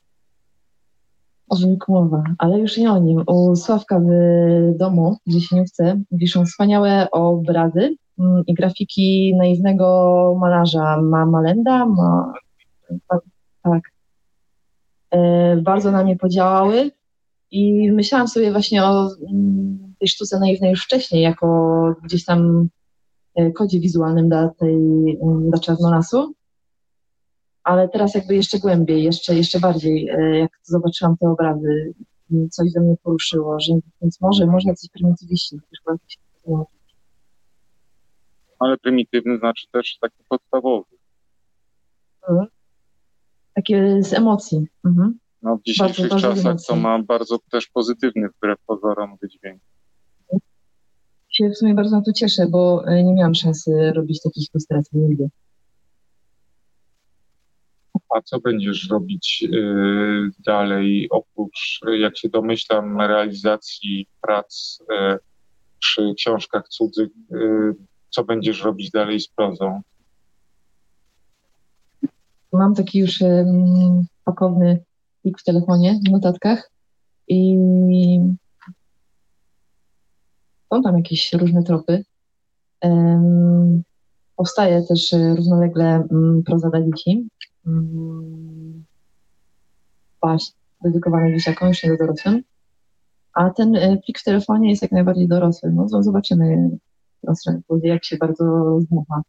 O mowa, ale już nie o nim. U Sławka w domu, nie chce, wiszą wspaniałe obrazy mm, i grafiki naiwnego malarza. Ma Malenda, ma... Tak. E, bardzo na mnie podziałały i myślałam sobie właśnie o mm, tej sztuce naiwnej już wcześniej, jako gdzieś tam e, kodzie wizualnym dla tej, mm, dla Czarnolasu ale teraz jakby jeszcze głębiej, jeszcze, jeszcze bardziej, e, jak zobaczyłam te obrazy, coś ze mnie poruszyło, że więc może, może jacyś prymitywiści Ale prymitywny znaczy też taki podstawowy. Mhm. Takie z emocji. Mhm. No, w dzisiejszych bardzo, czasach to ma bardzo też pozytywny wbrew pozorom wydźwięk. Się w sumie bardzo na to cieszę, bo e, nie miałam szansy robić takich ilustracji nigdy. A co będziesz robić y, dalej, oprócz, jak się domyślam, realizacji prac y, przy książkach cudzych? Y, co będziesz robić dalej z prozą? Mam taki już pakowny plik w telefonie, w notatkach i są tam jakieś różne tropy. Powstaje też równolegle proza dla dzieci, paść dedykowane dzieciakom, już nie do dorosłym. A ten e, plik w telefonie jest jak najbardziej dorosły. No zobaczymy, jak się bardzo zdmucha.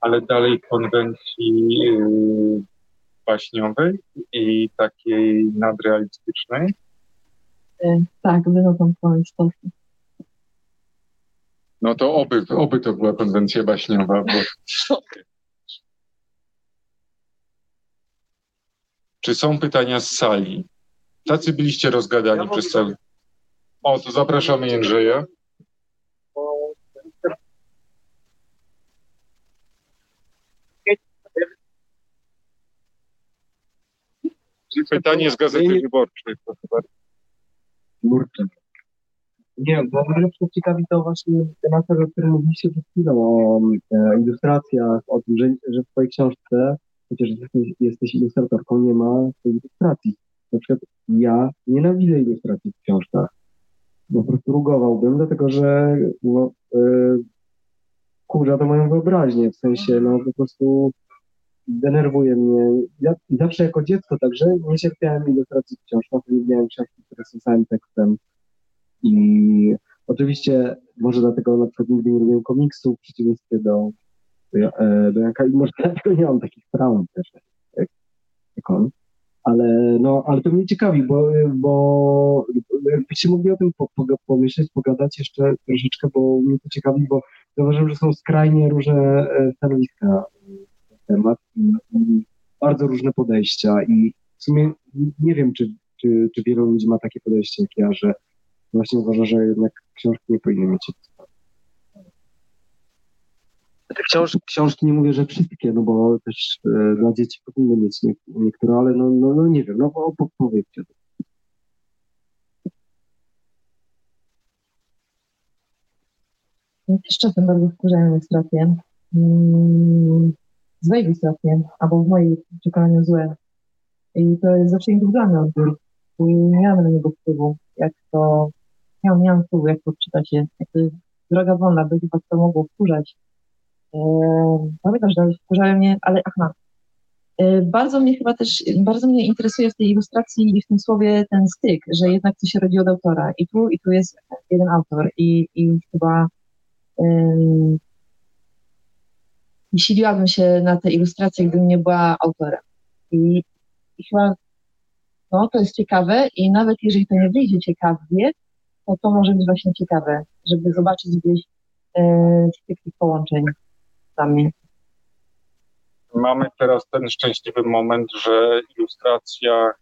Ale dalej konwencji yy, baśniowej i takiej nadrealistycznej? E, tak, wychodzą po istotnie. No to oby, oby to była konwencja baśniowa, bo Czy są pytania z sali? Tacy byliście rozgadani ja przez cały... O, to zapraszamy Jędrzeja. Pytanie z Gazety Wyborczej, proszę bardzo. Nie, bo mnie na ciekawi to właśnie temat, o którym mówiliście przed chwilą, o e, ilustracjach, o tym, że, że w twojej książce, chociaż jesteś, jesteś ilustratorką, nie ma ilustracji. Na przykład ja nienawidzę ilustracji w książkach. Po prostu rugowałbym, dlatego że no, e, kurza to moją wyobraźnię, w sensie no po prostu denerwuje mnie. Ja zawsze jako dziecko także nie cierpiałem ilustracji w książkach, nie miałem książki, które są samym tekstem i oczywiście może dlatego na przykład nigdy nie lubiłem komiksów w przeciwieństwie do, do, e, Janka i może dlatego nie mam takich traum też jak, jak on. Ale, no, ale to mnie ciekawi, bo, bo jakbyście mogli o tym po, po, pomyśleć, pogadać jeszcze troszeczkę, bo mnie to ciekawi, bo zauważyłem, że są skrajnie różne e, stanowiska na temat i, i bardzo różne podejścia i w sumie nie wiem, czy, czy, czy wielu ludzi ma takie podejście jak ja, że właśnie uważa, że jednak książki nie powinny mieć te książ książki nie mówię, że wszystkie, no bo też e, dla dzieci powinny mieć nie, niektóre, ale no, no, no nie wiem, no bo po, powiedzcie. Ja też czasem bardzo wkurzają ilustracje. Hmm, złe ilustracje, albo w mojej przekonaniu złe. I to jest zawsze indywidualny odbiór. Nie mamy na niego wpływu, jak to nie miałam wpływu, jak to czytać je. Jakby droga wolna, by chyba to mogło wkurzać. Eee, pamiętam, że wkurzały mnie, ale aha. Eee, bardzo mnie chyba też, bardzo mnie interesuje w tej ilustracji i w tym słowie ten styk, że jednak to się rodzi od autora. I tu, i tu jest jeden autor. I, i chyba um, siliłabym się na tę ilustrację, gdybym nie była autorem. I, I chyba no, to jest ciekawe i nawet jeżeli to nie wyjdzie ciekawie, to to może być właśnie ciekawe, żeby zobaczyć gdzieś e, tych połączeń mnie. Mamy teraz ten szczęśliwy moment, że ilustracja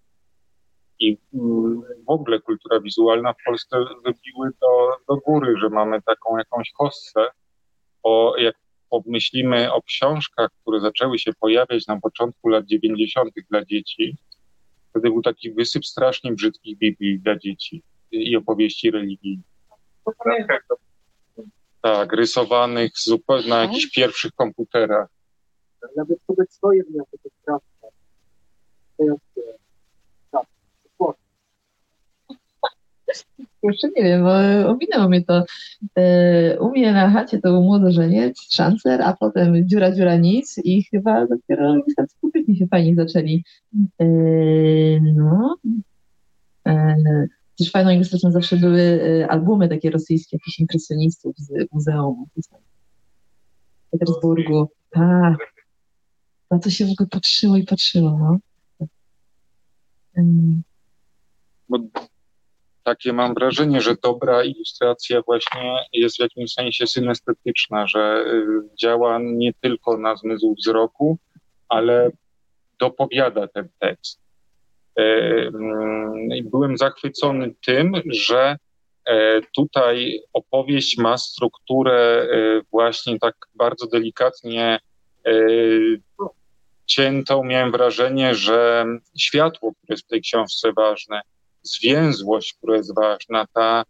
i mm, w ogóle kultura wizualna w Polsce wybiły do, do góry, że mamy taką jakąś hossę. Bo jak pomyślimy o książkach, które zaczęły się pojawiać na początku lat 90. dla dzieci, wtedy był taki wysyp strasznie brzydkich Biblii dla dzieci i opowieści religijnych. Tak, rysowanych zupełnie na jakichś pierwszych komputerach. Nawet sobie swoje miały te sprawne. Jeszcze nie wiem, bo ominęło mnie to. E, u mnie na chacie to był młodożeniec, szancer, a potem dziura, dziura, nic i chyba dopiero tak skupytni się fajnie zaczęli. E, no, e, też fajną ilustracją zawsze były y, albumy takie rosyjskie, jakichś impresjonistów z muzeum w Petersburgu. Tak. Na to się w ogóle patrzyło i patrzyło, no. Bo takie mam wrażenie, że dobra ilustracja właśnie jest w jakimś sensie synestetyczna, że y, działa nie tylko na zmysł wzroku, ale dopowiada ten tekst. E, byłem zachwycony tym, że e, tutaj opowieść ma strukturę e, właśnie tak bardzo delikatnie ciętą. Miałem wrażenie, że światło, które jest w tej książce ważne, zwięzłość, która jest ważna, ta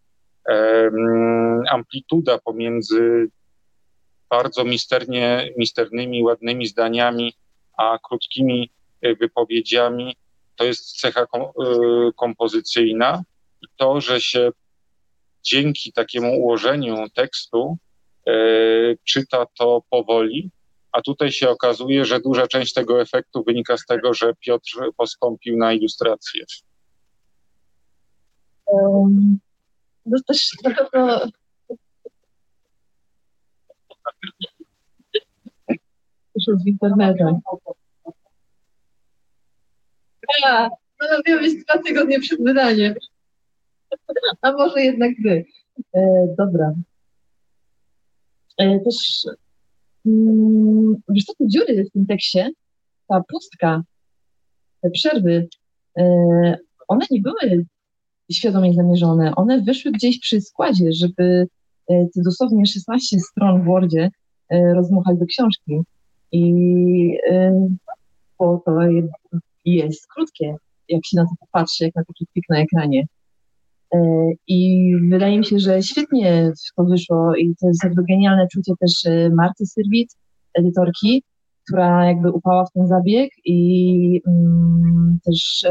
amplituda pomiędzy bardzo misternie, misternymi, ładnymi zdaniami, a krótkimi wypowiedziami, to jest cecha y, kompozycyjna. To, że się dzięki takiemu ułożeniu tekstu y, czyta to powoli, a tutaj się okazuje, że duża część tego efektu wynika z tego, że Piotr poskąpił na ilustrację. Um, no też na pewno już w internecie. A, no być dwa tygodnie przed wydaniem. A może jednak wy. E, dobra. E, też mm, wiesz co, te dziury w tym tekście, ta pustka, te przerwy, e, one nie były świadomie zamierzone. One wyszły gdzieś przy składzie, żeby e, te dosłownie 16 stron w Wordzie e, rozmuchać do książki. I e, bo to jest krótkie, jak się na to popatrzy, jak na taki plik na ekranie. I wydaje mi się, że świetnie to wyszło i to jest jakby genialne czucie też Marty Syrwit, edytorki, która jakby upała w ten zabieg i mm, też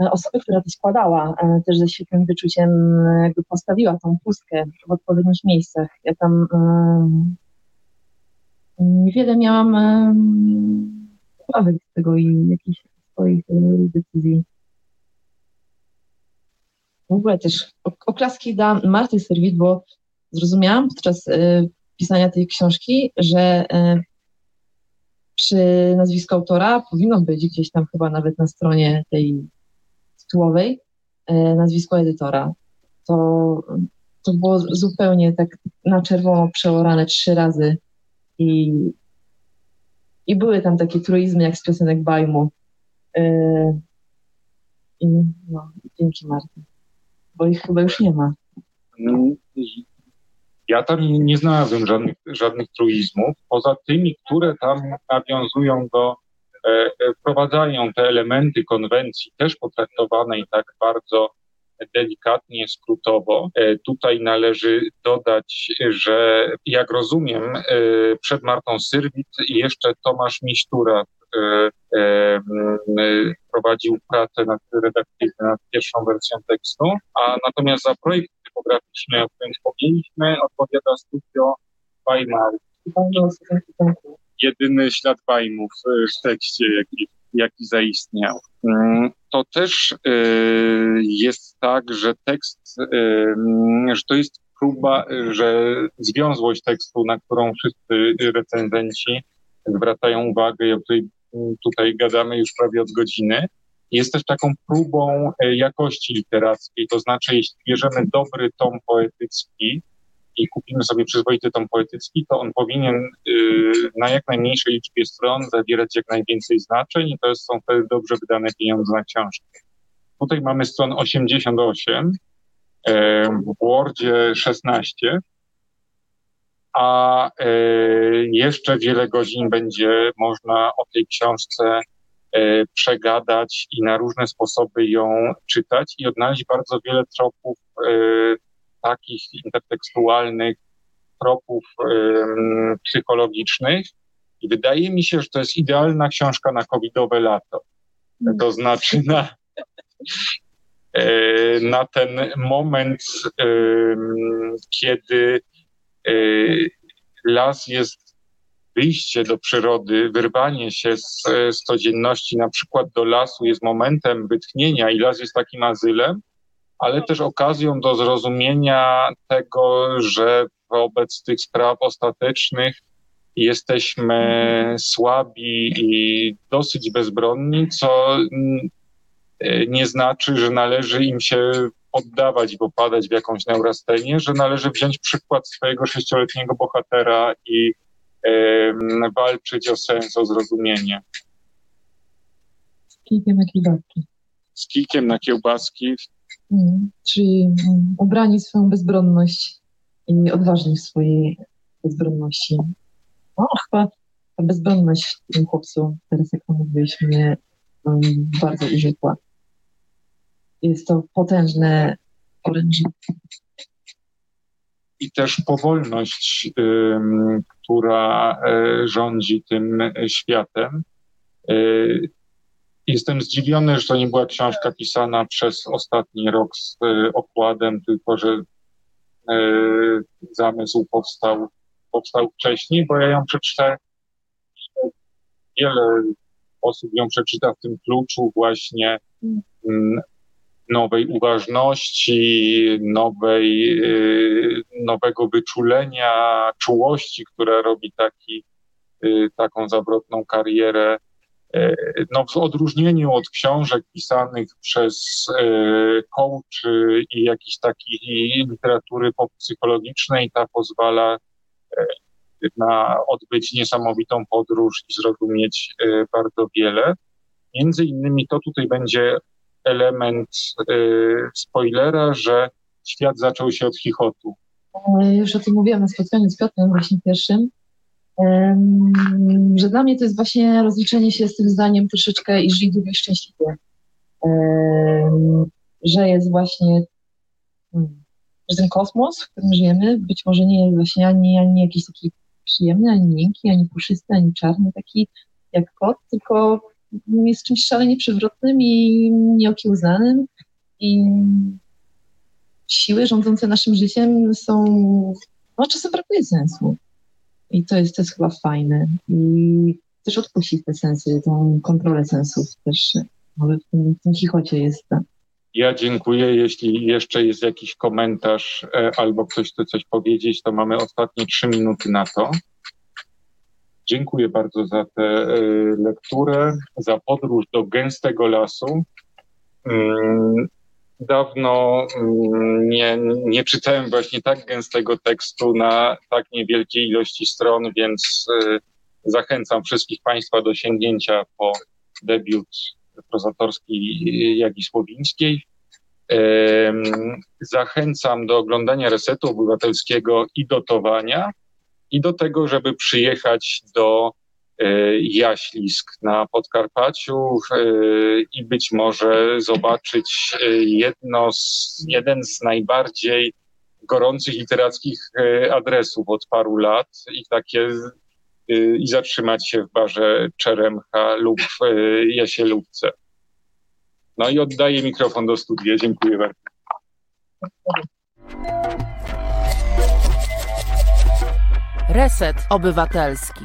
E, osoby, która to składała, e, też ze świetnym wyczuciem e, jakby postawiła tą pustkę w odpowiednich miejscach. Ja tam niewiele miałam uwagi z tego i jakichś swoich decyzji. W ogóle też oklaski da Marty Serwit, bo zrozumiałam podczas pisania tej książki, że przy nazwisku autora powinno być gdzieś tam chyba nawet na stronie tej tytułowej e, nazwisko edytora. To, to było zupełnie tak na czerwono przeorane trzy razy i, i były tam takie truizmy jak z piosenek Bajmu. E, I no, dzięki Marty, bo ich chyba już nie ma. Ja tam nie, nie znalazłem żadnych, żadnych truizmów, poza tymi, które tam nawiązują do E, e, wprowadzają te elementy konwencji, też potraktowanej tak bardzo delikatnie, skrótowo. E, tutaj należy dodać, że jak rozumiem, przed Martą Syrwit jeszcze Tomasz Misztura prowadził pracę nad redakcyjną, nad pierwszą wersją tekstu, a natomiast za projekt typograficzny, o którym wspomnieliśmy, odpowiada studio Weimar jedyny ślad bajmów w tekście, jaki, jaki zaistniał. To też y, jest tak, że tekst, y, że to jest próba, że związłość tekstu, na którą wszyscy recenzenci zwracają uwagę i o której tutaj gadamy już prawie od godziny, jest też taką próbą y, jakości literackiej. To znaczy, jeśli bierzemy dobry tom poetycki, i kupimy sobie przyzwoity tom poetycki, to on powinien y, na jak najmniejszej liczbie stron zawierać jak najwięcej znaczeń i to są wtedy dobrze wydane pieniądze na książkę. Tutaj mamy stron 88, w Wordzie 16, a e, jeszcze wiele godzin będzie można o tej książce przegadać i na różne sposoby ją czytać i odnaleźć bardzo wiele tropów takich intertekstualnych tropów psychologicznych. I wydaje mi się, że to jest idealna książka na covidowe lato. To znaczy na, e, na ten moment, kiedy e, las jest wyjście do przyrody, wyrwanie się z, z codzienności, na przykład do lasu jest momentem wytchnienia i las jest takim azylem, ale też okazją do zrozumienia tego, że wobec tych spraw ostatecznych jesteśmy słabi i dosyć bezbronni, co mm, nie znaczy, że należy im się poddawać i popadać w jakąś neurastenię, że należy wziąć przykład swojego sześcioletniego bohatera i walczyć o sens, o zrozumienie. Z kikiem na kiełbaski. Z kikiem na kiełbaski czyli mm, ubrani w swoją bezbronność i odważni w swojej bezbronności. No, chyba ta bezbronność w tym chłopcu, teraz jak mówiłeś, mnie um, bardzo urzekła. Jest to potężne oręże. I też powolność, która e, rządzi tym światem. E, Jestem zdziwiony, że to nie była książka pisana przez ostatni rok z e, okładem, tylko że e, zamysł powstał powstał wcześniej, bo ja ją przeczytałem. Wiele osób ją przeczyta w tym kluczu właśnie mm, nowej uważności, nowej, y, nowego wyczulenia, czułości, która robi taki, taką zawrotną karierę. Y, no, w odróżnieniu od książek pisanych przez coachy i jakiejś takiej literatury psychologicznej, ta pozwala na odbyć niesamowitą podróż i zrozumieć bardzo wiele. Między innymi to tutaj będzie element spoilera, że świat zaczął się od chichotu. E, już o tym mówiłam na spotkaniu z Piotrem właśnie pierwszym, że dla mnie to jest właśnie rozliczenie się z tym zdaniem troszeczkę i żyć długo szczęśliwie. Że jest właśnie hmm, że ten kosmos, w którym żyjemy, być może nie jest właśnie ani, ani jakiś taki przyjemny, ani miękki, ani puszysty, ani czarny taki jak kot, tylko jest czymś szalenie przewrotnym i nieokiełzanym i siły rządzące naszym życiem są, no czasem brakuje sensu. I to jest, to jest chyba fajne. I też odpuścić te sensy, tą kontrolę sensów też może w tym, tym chichocie jest. Ja dziękuję. Jeśli jeszcze jest jakiś komentarz e, albo ktoś chce coś powiedzieć, to mamy ostatnie trzy minuty na to. Dziękuję bardzo za tę e, lekturę, za podróż do gęstego lasu. Mm, dawno mm, nie, nie czytałem właśnie tak gęstego tekstu na tak niewielkiej ilości stron, więc e, zachęcam wszystkich Państwa do sięgnięcia po debiut prozatorski Jagi Słowińskiej. Zachęcam do oglądania Resetu Obywatelskiego i dotowania i do tego, żeby przyjechać do Jaślisk na Podkarpaciu e, i być może zobaczyć e, jedno z, jeden z najbardziej gorących literackich adresów od paru lat i takie i zatrzymać się w barze Czeremcha lub Jasielówce. No i oddaję mikrofon do studia. Dziękuję bardzo. Reset Obywatelski.